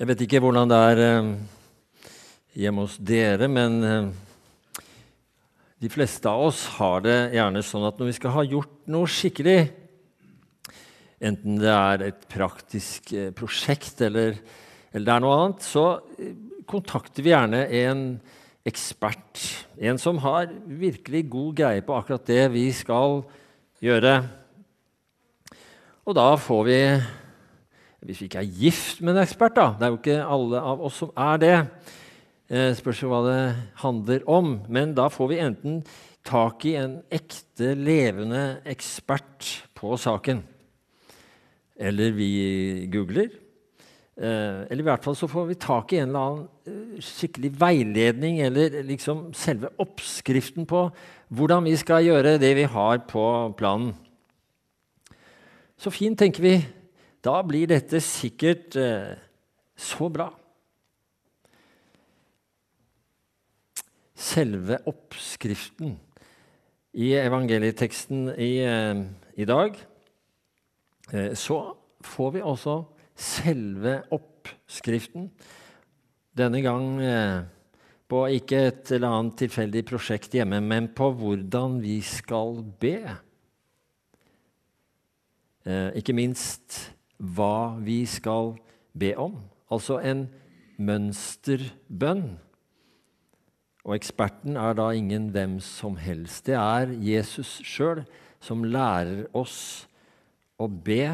Jeg vet ikke hvordan det er eh, hjemme hos dere, men eh, de fleste av oss har det gjerne sånn at når vi skal ha gjort noe skikkelig, enten det er et praktisk eh, prosjekt eller, eller det er noe annet, så kontakter vi gjerne en ekspert. En som har virkelig god greie på akkurat det vi skal gjøre. Og da får vi hvis vi ikke er gift med en ekspert, da. Det er jo ikke alle av oss som er det. Eh, spørs jo hva det handler om. Men da får vi enten tak i en ekte, levende ekspert på saken. Eller vi googler. Eh, eller i hvert fall så får vi tak i en eller annen eh, skikkelig veiledning, eller liksom selve oppskriften på hvordan vi skal gjøre det vi har på planen. Så fint, tenker vi. Da blir dette sikkert eh, så bra. Selve oppskriften i evangelieteksten i, eh, i dag eh, Så får vi også selve oppskriften. Denne gang eh, på ikke et eller annet tilfeldig prosjekt hjemme, men på hvordan vi skal be. Eh, ikke minst hva vi skal be om. Altså en mønsterbønn. Og eksperten er da ingen hvem som helst. Det er Jesus sjøl som lærer oss å be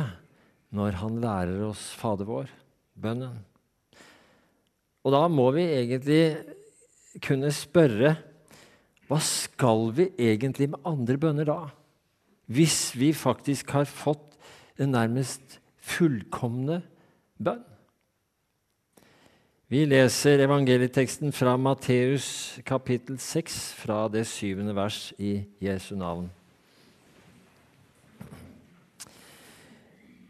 når han lærer oss Fader vår, bønnen. Og da må vi egentlig kunne spørre hva skal vi egentlig med andre bønner da? Hvis vi faktisk har fått en nærmest fullkomne bønn. Vi leser evangelieteksten fra Matteus kapittel 6, fra det syvende vers i Jesu navn.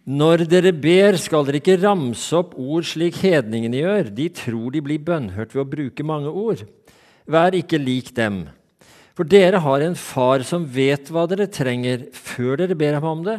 Når dere ber, skal dere ikke ramse opp ord slik hedningene gjør. De tror de blir bønnhørt ved å bruke mange ord. Vær ikke lik dem. For dere har en far som vet hva dere trenger, før dere ber ham om det.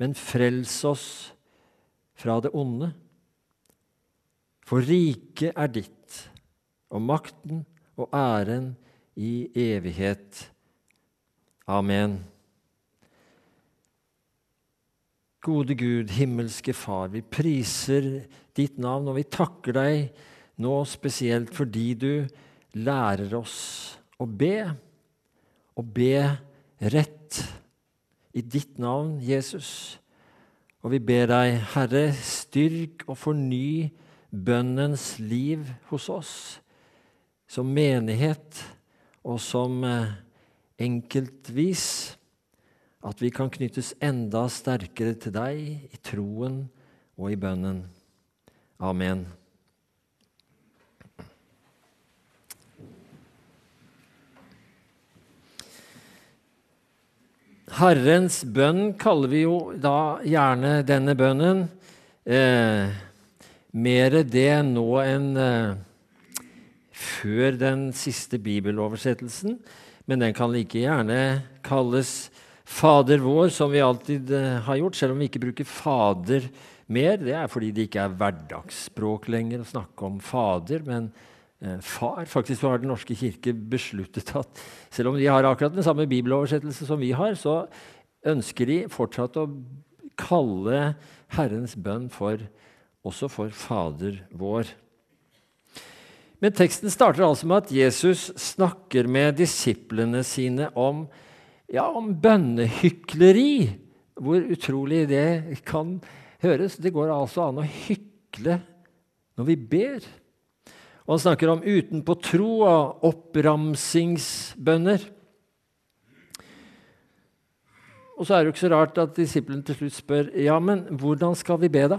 men frels oss fra det onde. For riket er ditt, og makten og æren i evighet. Amen. Gode Gud, himmelske Far, vi priser ditt navn, og vi takker deg nå spesielt fordi du lærer oss å be, og be rett i ditt navn, Jesus. Og vi ber deg, Herre, styrk og forny bønnens liv hos oss som menighet og som eh, enkeltvis. At vi kan knyttes enda sterkere til deg i troen og i bønnen. Amen. Herrens bønn kaller vi jo da gjerne denne bønnen. Eh, mer det nå enn eh, før den siste bibeloversettelsen. Men den kan like gjerne kalles Fader vår, som vi alltid eh, har gjort, selv om vi ikke bruker Fader mer. Det er fordi det ikke er hverdagsspråk lenger å snakke om Fader. men far. Faktisk har Den norske kirke besluttet at selv om de har akkurat den samme bibeloversettelse som vi har, så ønsker de fortsatt å kalle Herrens bønn for, også for Fader vår. Men teksten starter altså med at Jesus snakker med disiplene sine om, ja, om bønnehykleri. Hvor utrolig det kan høres. Det går altså an å hykle når vi ber. Og han snakker om utenpå tro og oppramsingsbønner. Og så er det jo ikke så rart at disiplene til slutt spør ja, men hvordan skal vi be, da?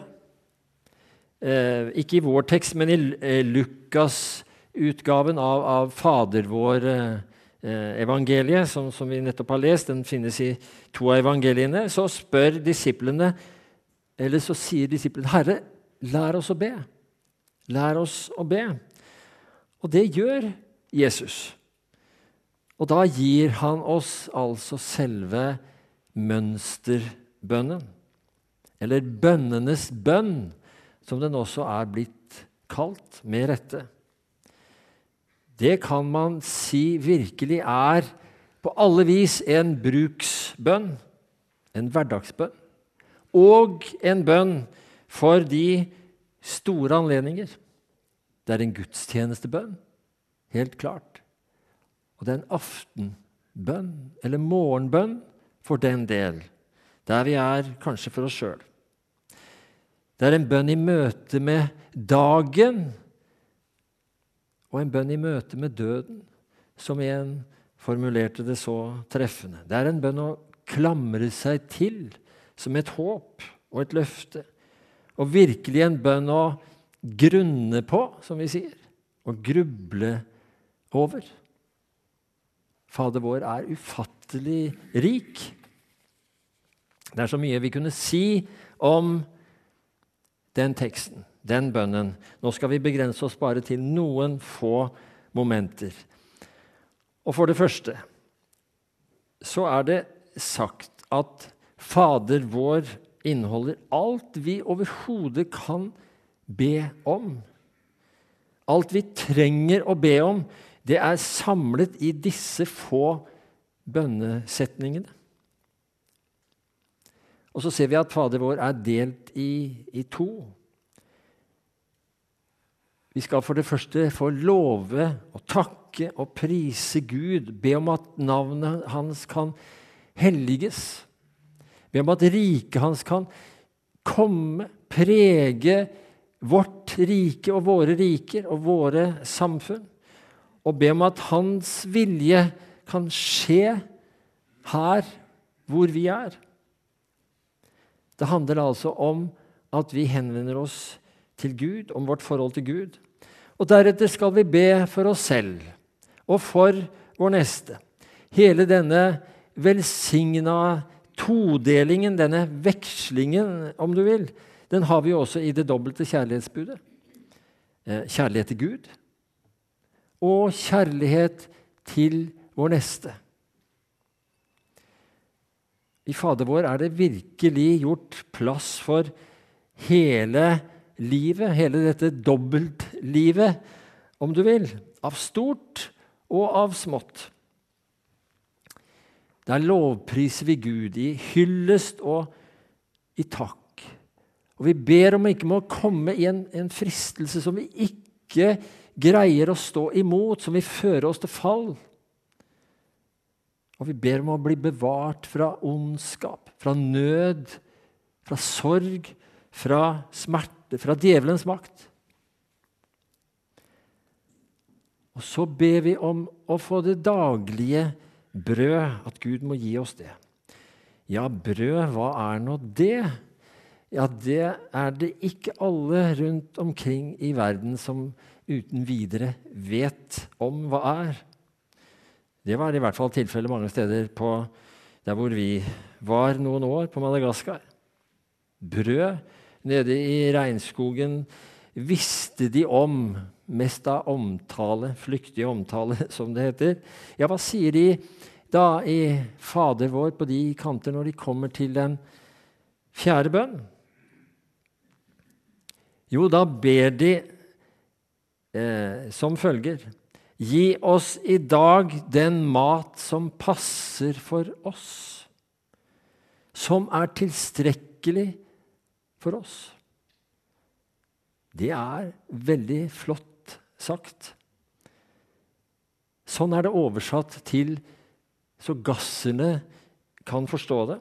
eh, ikke i vår tekst, men i eh, Lukas-utgaven av, av Fader vår-evangeliet, eh, som, som, vi nettopp har lest, den finnes i to av evangeliene, så spør disiplene, eller så sier disiplene, 'Herre, lær oss å be.' Lær oss å be. Og det gjør Jesus. Og da gir han oss altså selve mønsterbønnen. Eller bønnenes bønn, som den også er blitt kalt, med rette. Det kan man si virkelig er på alle vis en bruksbønn, en hverdagsbønn, og en bønn for de store anledninger. Det er en gudstjenestebønn, helt klart. Og det er en aftenbønn, eller morgenbønn, for den del, der vi er kanskje for oss sjøl. Det er en bønn i møte med dagen og en bønn i møte med døden, som igjen formulerte det så treffende. Det er en bønn å klamre seg til som et håp og et løfte. Og virkelig en bønn å grunne på, som vi sier, og gruble over. Fader vår er ufattelig rik. Det er så mye vi kunne si om den teksten, den bønnen. Nå skal vi begrense oss bare til noen få momenter. Og for det første så er det sagt at Fader vår inneholder alt vi overhodet kan be om. Alt vi trenger å be om, det er samlet i disse få bønnesetningene. Og så ser vi at Fader vår er delt i, i to. Vi skal for det første få love og takke og prise Gud, be om at navnet hans kan helliges. Be om at riket hans kan komme, prege vårt rike og våre riker og våre samfunn. Og be om at hans vilje kan skje her hvor vi er. Det handler altså om at vi henvender oss til Gud, om vårt forhold til Gud. Og deretter skal vi be for oss selv og for vår neste. Hele denne velsigna todelingen, denne vekslingen, om du vil, den har vi også i det dobbelte kjærlighetsbudet. Eh, kjærlighet til Gud og kjærlighet til vår neste. I Fader vår er det virkelig gjort plass for hele livet, hele dette dobbeltlivet, om du vil, av stort og av smått. Der lovpriser vi Gud i hyllest og i takk. Og vi ber om ikke må komme i en, en fristelse som vi ikke greier å stå imot, som vil føre oss til fall. Og vi ber om å bli bevart fra ondskap, fra nød, fra sorg, fra smerte, fra djevelens makt. Og så ber vi om å få det daglige brød, at Gud må gi oss det. Ja, brød, hva er nå det? Ja, det er det ikke alle rundt omkring i verden som uten videre vet om hva er. Det var i hvert fall tilfellet mange steder på, der hvor vi var noen år, på Madagaskar. Brød nede i regnskogen visste de om, mest av omtale, flyktig omtale, som det heter. Ja, hva sier de da i Fader vår på de kanter når de kommer til den fjerde bønn? Jo, da ber de eh, som følger Gi oss i dag den mat som passer for oss, som er tilstrekkelig for oss. Det er veldig flott sagt. Sånn er det oversatt til så gasserne kan forstå det.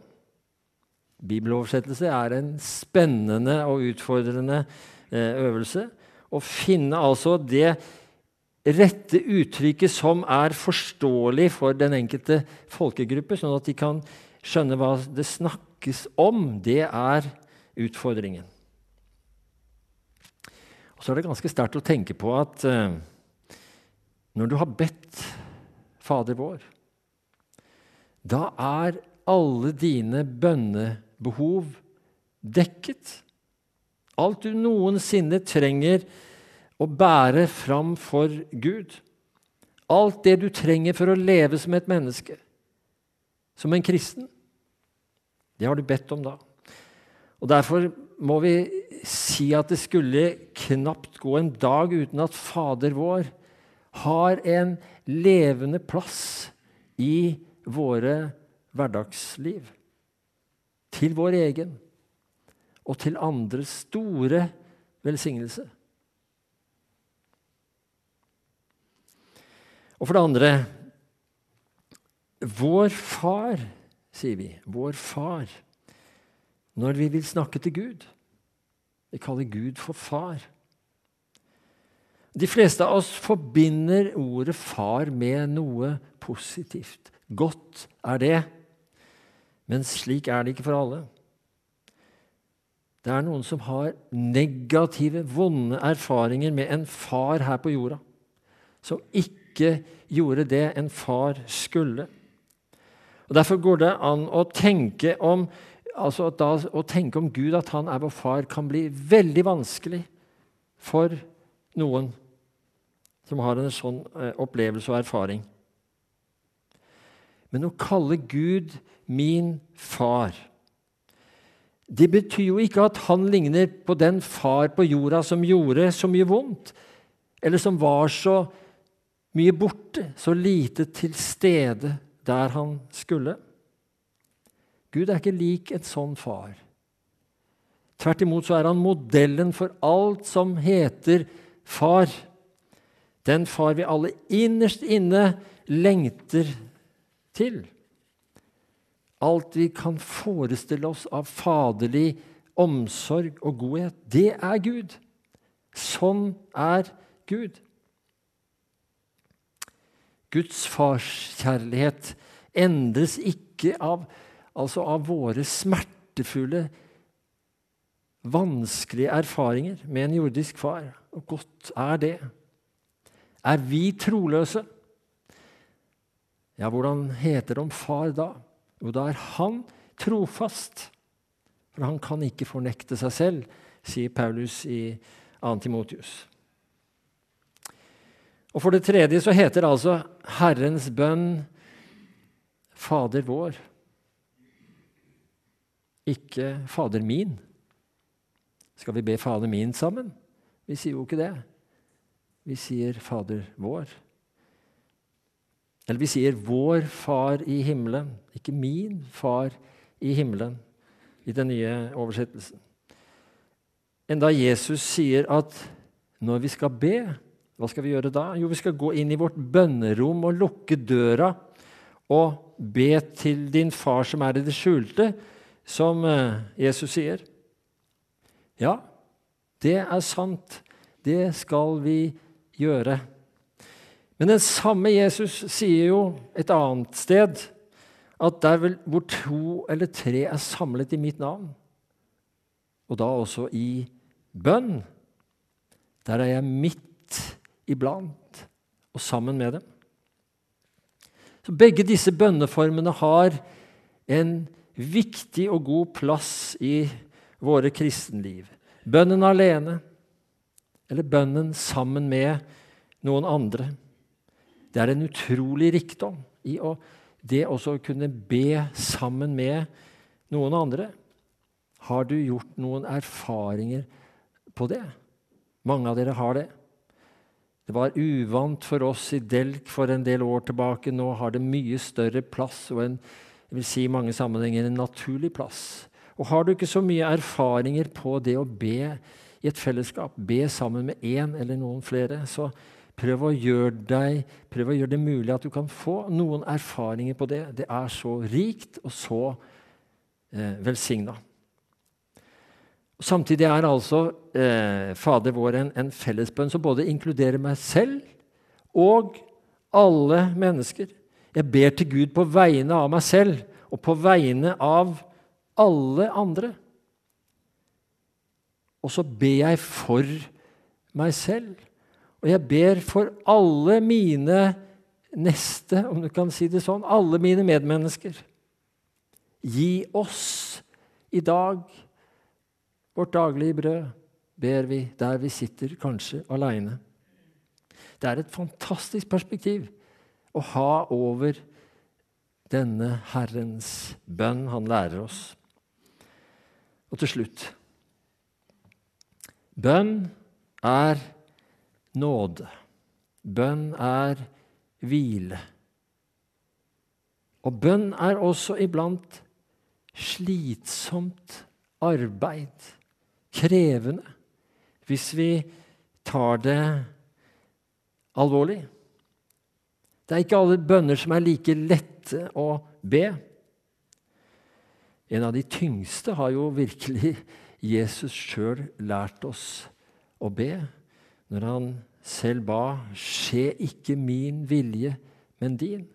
Bibeloversettelse er en spennende og utfordrende øvelse. Å finne altså det rette uttrykket som er forståelig for den enkelte folkegruppe, sånn at de kan skjønne hva det snakkes om, det er utfordringen. Og så er det ganske sterkt å tenke på at eh, når du har bedt Fader vår, da er alle dine bønnebehov dekket. Alt du noensinne trenger å bære fram for Gud. Alt det du trenger for å leve som et menneske, som en kristen. Det har du bedt om da. Og Derfor må vi si at det skulle knapt gå en dag uten at Fader vår har en levende plass i våre hverdagsliv. Til vår egen og til andres store velsignelse. Og for det andre Vår far, sier vi. Vår far. Når vi vil snakke til Gud. Vi kaller Gud for far. De fleste av oss forbinder ordet far med noe positivt. Godt er det, men slik er det ikke for alle. Det er noen som har negative, vonde erfaringer med en far her på jorda, som ikke gjorde det en far skulle. Og Derfor går det an å tenke om, altså da, å tenke om Gud, at han er vår far, kan bli veldig vanskelig for noen som har en sånn eh, opplevelse og erfaring. Men å kalle Gud min far Det betyr jo ikke at han ligner på den far på jorda som gjorde så mye vondt, eller som var så mye borte, så lite til stede der han skulle. Gud er ikke lik en sånn far. Tvert imot så er han modellen for alt som heter far. Den far vi alle innerst inne lengter til. Alt vi kan forestille oss av faderlig omsorg og godhet, det er Gud. Sånn er Gud. Guds farskjærlighet endres ikke av, altså av våre smertefulle, vanskelige erfaringer med en jordisk far. Og godt er det. Er vi troløse? Ja, hvordan heter det om far da? Jo, da er han trofast. For han kan ikke fornekte seg selv, sier Paulus i 2. Timotius. Og For det tredje så heter det altså Herrens bønn Fader vår, ikke Fader min. Skal vi be Fader min sammen? Vi sier jo ikke det. Vi sier Fader vår. Eller vi sier 'vår Far i himmelen', ikke 'min Far i himmelen' i den nye oversettelsen. Enda Jesus sier at når vi skal be, hva skal vi gjøre da? Jo, vi skal gå inn i vårt bønnerom og lukke døra og be til din far som er i det skjulte, som eh, Jesus sier. Ja, det er sant. Det skal vi gjøre. Men den samme Jesus sier jo et annet sted at der hvor to eller tre er samlet i mitt navn, og da også i bønn, der er jeg midt iblant og sammen med dem. Så Begge disse bønneformene har en viktig og god plass i våre kristenliv. Bønnen alene eller bønnen sammen med noen andre. Det er en utrolig rikdom i å, det også å kunne be sammen med noen andre. Har du gjort noen erfaringer på det? Mange av dere har det. Det var uvant for oss i Delk for en del år tilbake. Nå har det mye større plass og en, jeg vil si i mange sammenhenger en naturlig plass. Og Har du ikke så mye erfaringer på det å be i et fellesskap, be sammen med én eller noen flere, så Prøv å, deg, prøv å, gjøre det mulig at du kan få noen erfaringer på det. Det er så rikt og så eh, velsigna. Samtidig er altså eh, Fader vår en, en fellesbønn som både inkluderer meg selv og alle mennesker. Jeg ber til Gud på vegne av meg selv og på vegne av alle andre. Og så ber jeg for meg selv, og jeg ber for alle mine neste, om du kan si det sånn, alle mine medmennesker. Gi oss i dag vårt daglige brød, ber vi der vi sitter, kanskje aleine. Det er et fantastisk perspektiv å ha over denne Herrens bønn han lærer oss. Og til slutt Bønn er nåde. Bønn er hvile. Og bønn er også iblant slitsomt arbeid. Krevende. Hvis vi tar det alvorlig. Det er ikke alle bønner som er like lette å be. En av de tyngste har jo virkelig Jesus sjøl lært oss å be, når han selv ba 'Skje ikke min vilje, men din'.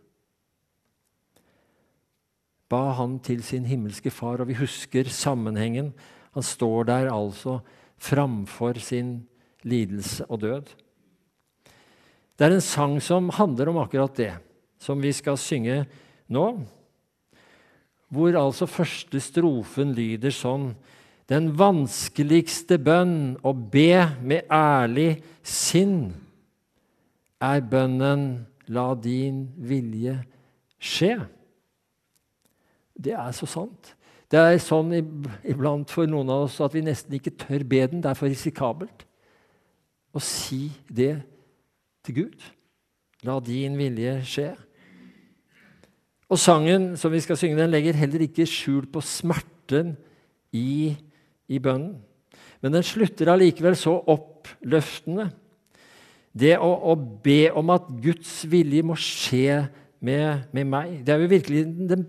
Ba han til sin himmelske far, og vi husker sammenhengen. Han står der altså framfor sin lidelse og død. Det er en sang som handler om akkurat det, som vi skal synge nå. Hvor altså første strofen lyder sånn Den vanskeligste bønn å be med ærlig sinn er bønnen 'La din vilje skje'. Det er så sant. Det er sånn iblant for noen av oss at vi nesten ikke tør be den. Det er for risikabelt å si det til Gud. La din vilje skje. Og sangen som vi skal synge, den legger heller ikke skjul på smerten i, i bønnen. Men den slutter allikevel så oppløftende. Det å, å, be om at Guds vilje må skje med, med, meg, det er jo virkelig den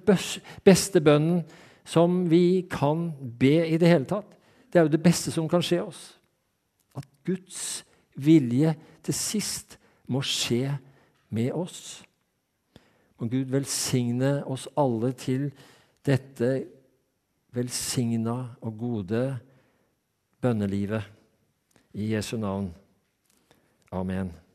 beste bønnen som vi kan be i det hele tatt. Det er jo det beste som kan skje oss. At Guds vilje til sist må skje med oss. Må Gud velsigne oss alle til dette velsigna og gode bønnelivet. I Jesu navn. Amen.